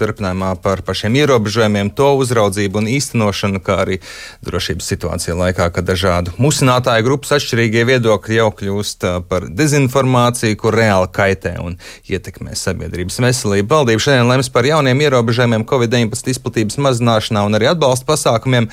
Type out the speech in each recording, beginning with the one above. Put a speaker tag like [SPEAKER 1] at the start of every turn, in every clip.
[SPEAKER 1] Turpinājumā par, par šiem ierobežojumiem, to uzraudzību un īstenošanu, kā arī drošības situācija laikā, kad dažādu musinātāju grupas atšķirīgie viedokļi jau kļūst par dezinformāciju, kur reāli kaitē un ietekmē sabiedrības veselību. Valdība šodien lems par jauniem ierobežojumiem Covid-19 izplatības mazināšanā un arī atbalsta pasākumiem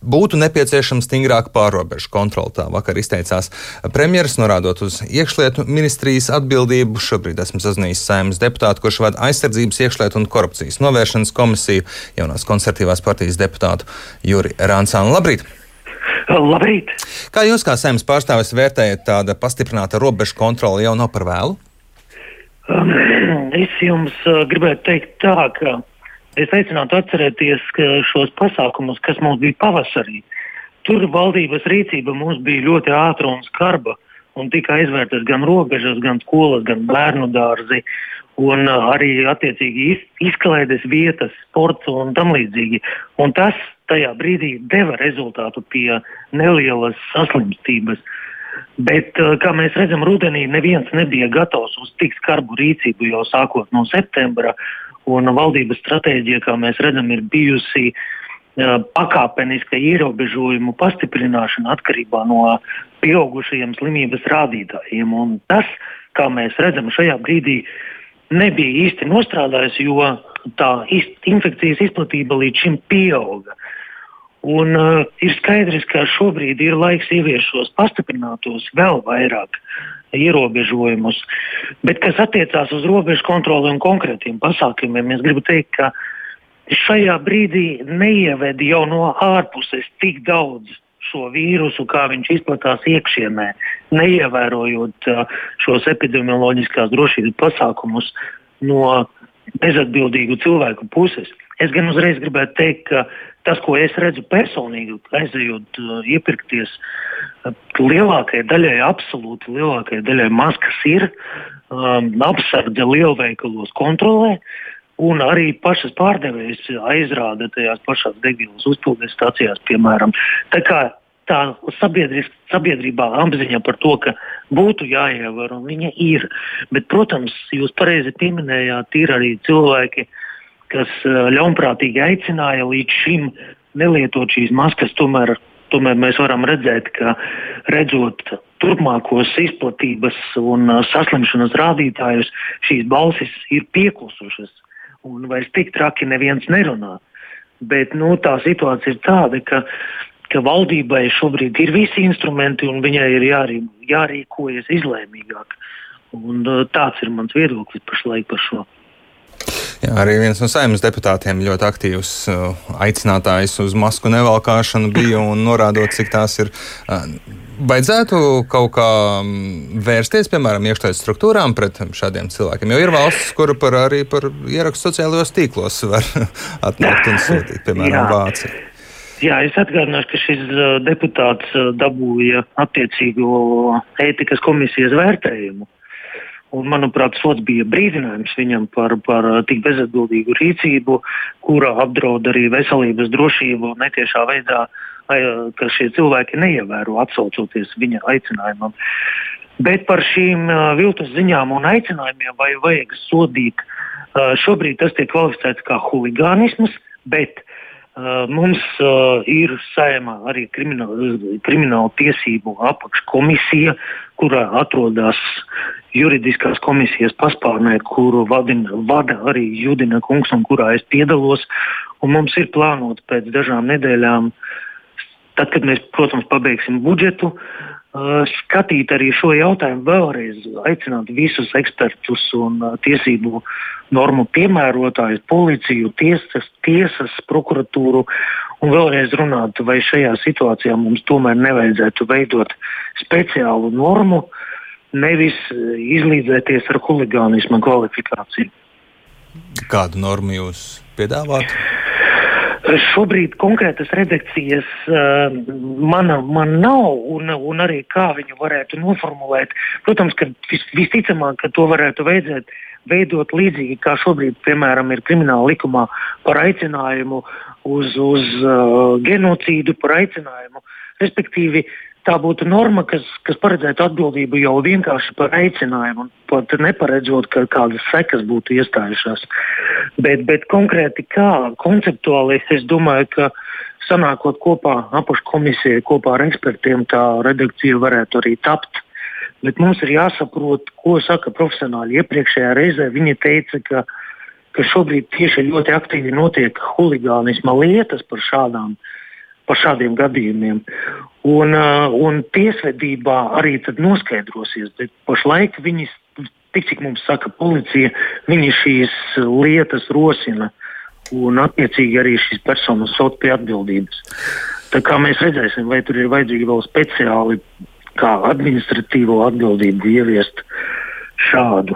[SPEAKER 1] būtu nepieciešama stingrāka pārobežu kontrole. Tā vakar izteicās premjeras, norādot uz iekšlietu ministrijas atbildību. Šobrīd esmu sazinājies saimnes deputātu, kurš vada aizsardzības, iekšlietu un korupcijas novēršanas komisiju, jaunās konservatīvās partijas deputātu Juri Rānsānu. Labrīt!
[SPEAKER 2] Labrīt!
[SPEAKER 1] Kā jūs kā saimnes pārstāvis vērtējat tāda pastiprināta robežu kontrole jau nav par vēlu?
[SPEAKER 2] Um, es jums uh, gribētu teikt tā, ka Es aicinātu atcerēties šos pasākumus, kas mums bija pavasarī. Tur valdības rīcība mums bija ļoti ātra un skarba, un tika aizvērtas gan robežas, gan skolas, gan bērnu dārzi, un arī attiecīgi izklaides vietas, sports un tam līdzīgi. Un tas tajā brīdī deva rezultātu pie nelielas saslimstības. Bet, kā mēs redzam, rudenī neviens nebija gatavs uz tik skarbu rīcību jau sākot no septembra. Un valdības stratēģija, kā mēs redzam, ir bijusi pakāpeniska ierobežojumu pastiprināšana atkarībā no pieaugušajiem slimības rādītājiem. Un tas, kā mēs redzam, šajā brīdī nebija īsti nostrādājis, jo tā infekcijas izplatība līdz šim pieauga. Un, uh, ir skaidrs, ka šobrīd ir laiks ieviest šos pastiprinātos vēl vairāk ierobežojumus. Bet, kas attiecās uz robežu kontroli un konkrētiem pasākumiem, es gribu teikt, ka šajā brīdī neieved jau no ārpuses tik daudz šo vīrusu, kā viņš izplatās iekšienē, neievērojot uh, šos epidemioloģiskās drošības pasākumus no bezatbildīgu cilvēku puses. Es gan uzreiz gribētu teikt, ka tas, ko es redzu personīgi, aizejot uh, iepirkties, uh, lielākajai daļai, absolūti lielākajai daļai maskas ir, um, apsardze lielveikalos kontrolē. Un arī pašas pārdevējas aizrāda tajās pašās degvielas uzpildes stācijās, piemēram. Tā kā tā sabiedrībā apziņa par to, ka būtu jāievēro, viņa ir. Bet, protams, jūs pareizi pieminējāt, ir arī cilvēki, uh, kas eh, ļaunprātīgi aicināja līdz šim nelietot šīs maskas. Tomēr, tomēr mēs varam redzēt, ka redzot turpmākos izplatības un eh, saslimšanas rādītājus, šīs balsis ir pieklusušas un vairs tik traki neviens nerunā. Bet nu, tā situācija ir tāda, ka, ka valdībai šobrīd ir visi instrumenti un viņai ir jārī, jārīkojas izlēmīgāk. Un, eh, tāds ir mans viedoklis pašlaik par šo.
[SPEAKER 1] Jā, arī viens no saimnes deputātiem ļoti aktīvs uh, aicinātājs uz masku nevalkāšanu bija un norādot, cik tās ir. Uh, Vajadzētu kaut kā mm, vērsties, piemēram, iekšlietu struktūrām pret šādiem cilvēkiem. Jo ir valstis, kur par arī par ierakstu sociālajos tīklos var atnākt un sūtīt, piemēram, Vācija.
[SPEAKER 2] Jā, es atgādināšu, ka šis uh, deputāts dabūja attiecīgo ētikas komisijas vērtējumu. Un, manuprāt, sots bija brīdinājums viņam par, par uh, tik bezatbildīgu rīcību, kura apdraud arī veselības drošību netiešā veidā, ka šie cilvēki neievēro atsaucoties viņa aicinājumam. Bet par šīm uh, viltus ziņām un aicinājumiem vai vajag sodīt, šobrīd tas tiek kvalificēts kā huligānisms, bet Mums uh, ir saimā arī krimināla, krimināla tiesību apakškomisija, kurā atrodas juridiskās komisijas paspārnē, kuru vadina, vada arī Judina kungs un kurā es piedalos. Un mums ir plānota pēc dažām nedēļām, tad, kad mēs, protams, pabeigsim budžetu, uh, skatīt arī šo jautājumu vēlreiz, aicināt visus ekspertus un tiesību normu piemērotājus, policiju, tiesas, tiesas, prokuratūru un vēlreiz runāt, vai šajā situācijā mums tomēr nevajadzētu veidot speciālu normu, nevis izlīdzēties ar huligānismu kvalifikāciju.
[SPEAKER 1] Kādu normu jūs piedāvājat?
[SPEAKER 2] Šobrīd konkrētas redakcijas uh, man, man nav, un, un arī kā viņu varētu noformulēt. Protams, ka vis, visticamāk, ka to varētu veidzēt, veidot līdzīgi kā šobrīd, piemēram, ir krimināla likumā par aicinājumu uz, uz uh, genocīdu, par aicinājumu. Respektīvi, tā būtu norma, kas, kas paredzētu atbildību jau vienkārši par aicinājumu, pat neparedzot, ka kādas sekas būtu iestājušās. Bet, bet konkrēti kā konceptuāli es domāju, ka sanākot kopā apakškomisijai, kopā ar ekspertiem, tā redakcija varētu arī tapt. Bet mums ir jāsaprot, ko saka profesionāļi. Iepriekšējā reizē viņi teica, ka, ka šobrīd tieši ļoti aktīvi notiek huligānisma lietas par šādām uh, par šādiem gadījumiem. Un, uh, un tiesvedībā arī noskaidrosies, bet pašlaik viņi, tik cik mums saka policija, viņi šīs lietas rosina un attiecīgi arī šīs personas sauc pie atbildības. Tā kā mēs redzēsim, vai tur ir vajadzīgi vēl speciāli kā administratīvo atbildību ieviest šādu.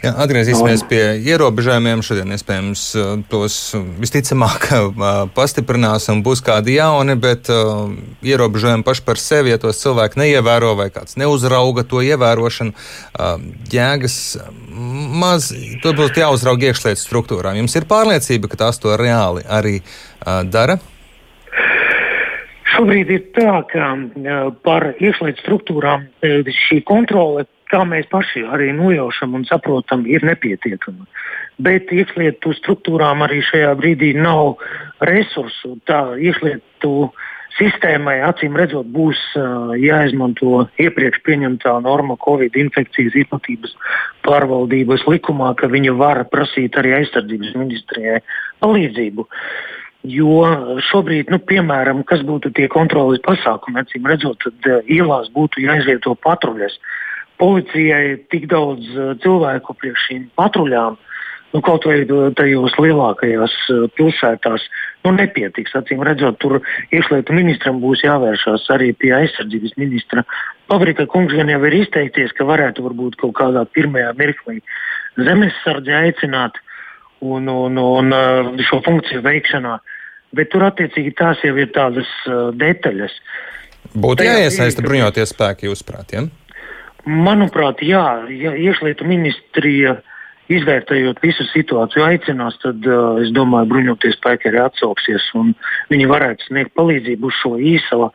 [SPEAKER 1] Jā, atgriezīsimies pie ierobežojumiem. Šodien iespējams uh, tos visticamāk uh, pastiprinās un būs kādi jauni, bet uh, ierobežojumi paši par sevi, ja tos cilvēki neievēro vai kāds neuzrauga to ievērošanu, uh, jēgas maz, to būtu jāuzrauga iekšlietu struktūrām. Jums ir pārliecība, ka tās to reāli arī uh, dara?
[SPEAKER 2] Šobrīd ir tā, ka uh, par iekšlietu struktūrām uh, šī kontrole kā mēs paši arī nojaušam un saprotam, ir nepietiekama. Bet iekšlietu struktūrām arī šajā brīdī nav resursu. Tā iekšlietu sistēmai acīm redzot būs uh, jāizmanto iepriekš pieņemtā norma Covid infekcijas izplatības pārvaldības likumā, ka viņa var prasīt arī aizsardzības ministrijai palīdzību. Jo šobrīd, nu, piemēram, kas būtu tie kontrolas pasākumi, acīm redzot, tad ielās būtu jāizvieto patruļas. Uh, policijai tik daudz uh, cilvēku priekš šīm patruļām, nu, kaut vai tajos lielākajās uh, pilsētās, nu, nepietiks. Acīm redzot, tur iekšlietu ministram būs jāvēršās arī pie aizsardzības ministra. Pavrika kungs gan jau ir izteicies, ka varētu varbūt kaut kādā pirmajā mirklī zemesardze aicināt un, un, un uh, šo funkciju veikšanā, bet tur attiecīgi tās jau ir tādas detaļas.
[SPEAKER 1] Būtu jāiesaista bruņoties spēki, jūsuprāt? Ja?
[SPEAKER 2] Manuprāt, jā, ja iekšlietu ministrija izvērtējot visu situāciju, aicinās, tad uh, es domāju, bruņoties spēki arī atsauksies un viņi varētu sniegt palīdzību uz šo īso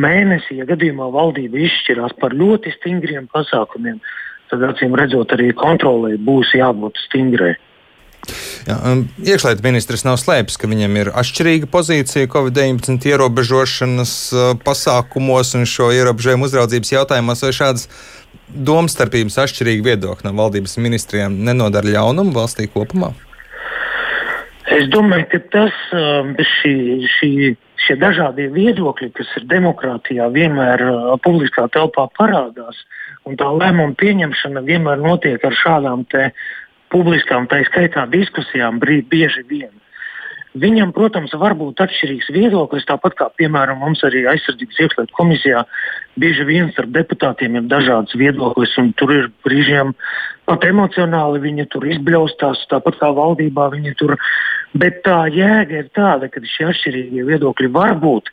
[SPEAKER 2] mēnesi. Ja gadījumā valdība izšķirās par ļoti stingriem pasākumiem, tad acīm redzot, arī kontrolē būs jābūt stingrai.
[SPEAKER 1] Iekšlietu ministrs nav slēpis, ka viņam ir atšķirīga pozīcija Covid-19 ierobežošanas uh, pasākumos un šo ierobežojumu uzraudzības jautājumos, vai šādas domstarpības atšķirīgi viedokļi no valdības ministriem nenodara ļaunumu valstī kopumā?
[SPEAKER 2] Es domāju, ka tas šī, šī, šie dažādie viedokļi, kas ir demokrātijā, vienmēr uh, publiskā telpā parādās. Un tā lēmuma pieņemšana vienmēr notiek ar šādām publiskām, tā skaitā diskusijām bieži vien. Viņam, protams, var būt atšķirīgs viedoklis, tāpat kā, piemēram, mums arī aizsardzības iekšlietu komisijā bieži vien starp deputātiem ir dažādas viedoklis, un tur ir brīžiem pat emocionāli viņi tur izbļaustās, tāpat kā valdībā viņi tur. Bet tā jēga ir tāda, ka šie atšķirīgie viedokļi var būt,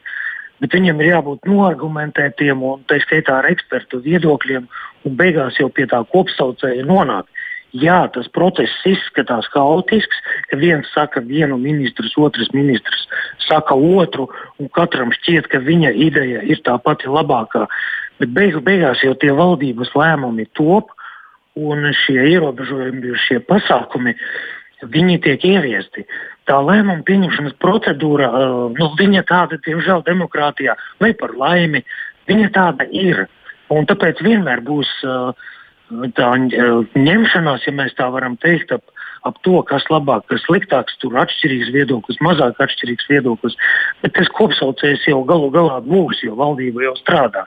[SPEAKER 2] bet viņiem ir jābūt noargumentētiem un tā skaitā ar ekspertu viedokļiem, un beigās jau pie tā kopsaucēja nonākt. Jā, tas process izskatās haotisks, ka viens saka vienu ministru, otrs ministrs saka otru, un katram šķiet, ka viņa ideja ir tā pati labākā. Bet beigu, beigās jau tie valdības lēmumi top, un šie ierobežojumi, šie pasākumi, viņi tiek ieviesti. Tā lēmuma pieņemšanas procedūra, nu, viņa tāda, diemžēl, demokrātijā, vai par laimi, viņa tāda ir. Un tāpēc vienmēr būs uh, tā ņemšanās, ja mēs tā varam teikt, ap, ap to, kas labāk, kas sliktāks, tur atšķirīgs viedoklis, mazāk atšķirīgs viedoklis. Bet tas kopsaucējs jau galu galā būs, jo valdība jau strādā.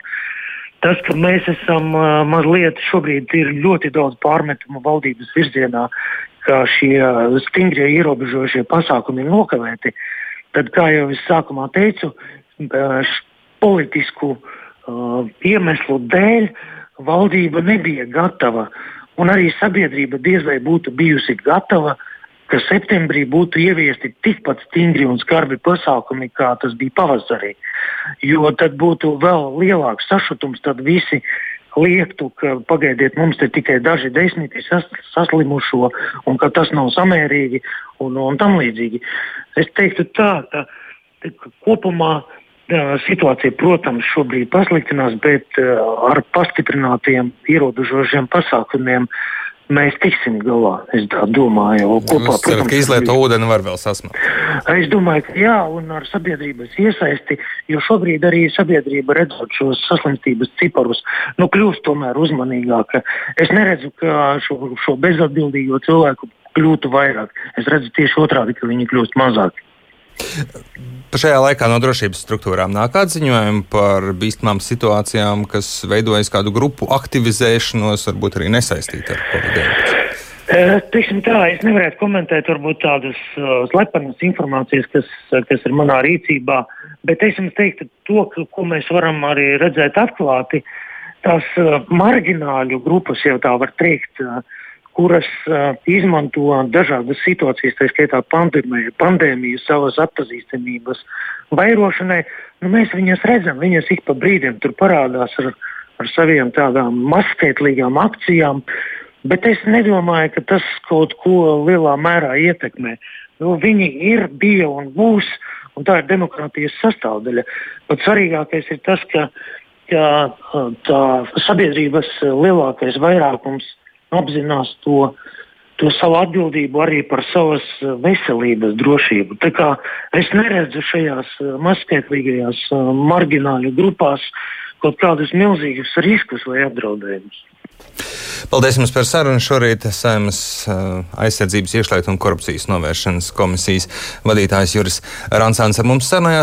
[SPEAKER 2] Tas, ka mēs esam uh, mazliet šobrīd ir ļoti daudz pārmetumu valdības virzienā, ka šie stingrie ierobežošie pasākumi ir nokavēti, tad, kā jau es sākumā teicu, politisku uh, iemeslu dēļ uh, valdība nebija gatava, un arī sabiedrība diez vai būtu bijusi gatava, ka septembrī būtu ieviesti tikpat stingri un skarbi pasākumi, kā tas bija pavasarī. Jo tad būtu vēl lielāks sašutums, tad visi liektu, ka pagaidiet, mums te tikai daži desmiti sas, saslimušo, un ka tas nav samērīgi un, un tam līdzīgi. Es teiktu tā, ka kopumā Situācija, protams, šobrīd pasliktinās, bet ar pastiprinātiem ierobežošiem pasākumiem mēs tiksim galā. Es tā domāju,
[SPEAKER 1] kopā ar to, ka izlieto ūdeni var vēl sasniegt.
[SPEAKER 2] Es domāju, ka jā, un ar sabiedrības iesaisti, jo šobrīd arī sabiedrība redzot šos saslimstības ciparus, nu, kļūst tomēr uzmanīgāka. Es neredzu, ka šo, šo bezatbildīgo cilvēku kļūtu vairāk. Es redzu tieši otrādi, ka viņi kļūst mazāki.
[SPEAKER 1] Šajā laikā no drošības struktūrām nāk atziņojumi par bīstamām situācijām, kas veidojas kādu grupu aktivizēšanos, varbūt arī nesaistīta ar Covid-19.
[SPEAKER 2] Teiksim tā, es nevarētu komentēt varbūt tādas uh, slepenas informācijas, kas, kas ir manā rīcībā, bet es jums teiktu to, ka, ko mēs varam arī redzēt atklāti, tās uh, margināļu grupas, jau tā var teikt, uh, kuras uh, izmanto dažādas situācijas, tā skaitā pandēmiju, pandēmiju savas atpazīstamības vairošanai. Nu, mēs viņas redzam, viņas ik pa brīdim tur parādās ar, ar saviem tādām maskētlīgām akcijām. Bet es nedomāju, ka tas kaut ko lielā mērā ietekmē. Nu, viņi ir, bija un būs, un tā ir demokrātijas sastāvdaļa. Bet svarīgākais ir tas, ka, ka tā sabiedrības lielākais vairākums apzinās to, to savu atbildību arī par savas eh, veselības drošību. Tā kā es neredzu šajās eh, maskētlīgajās eh, margināļu grupās kaut kādus milzīgus riskus vai apdraudējumus.
[SPEAKER 1] Paldies jums par sarunu. Šorīt Saimas aizsardzības iekšlietu un korupcijas novēršanas komisijas vadītājs Juris Ransāns ar mums sarunājās.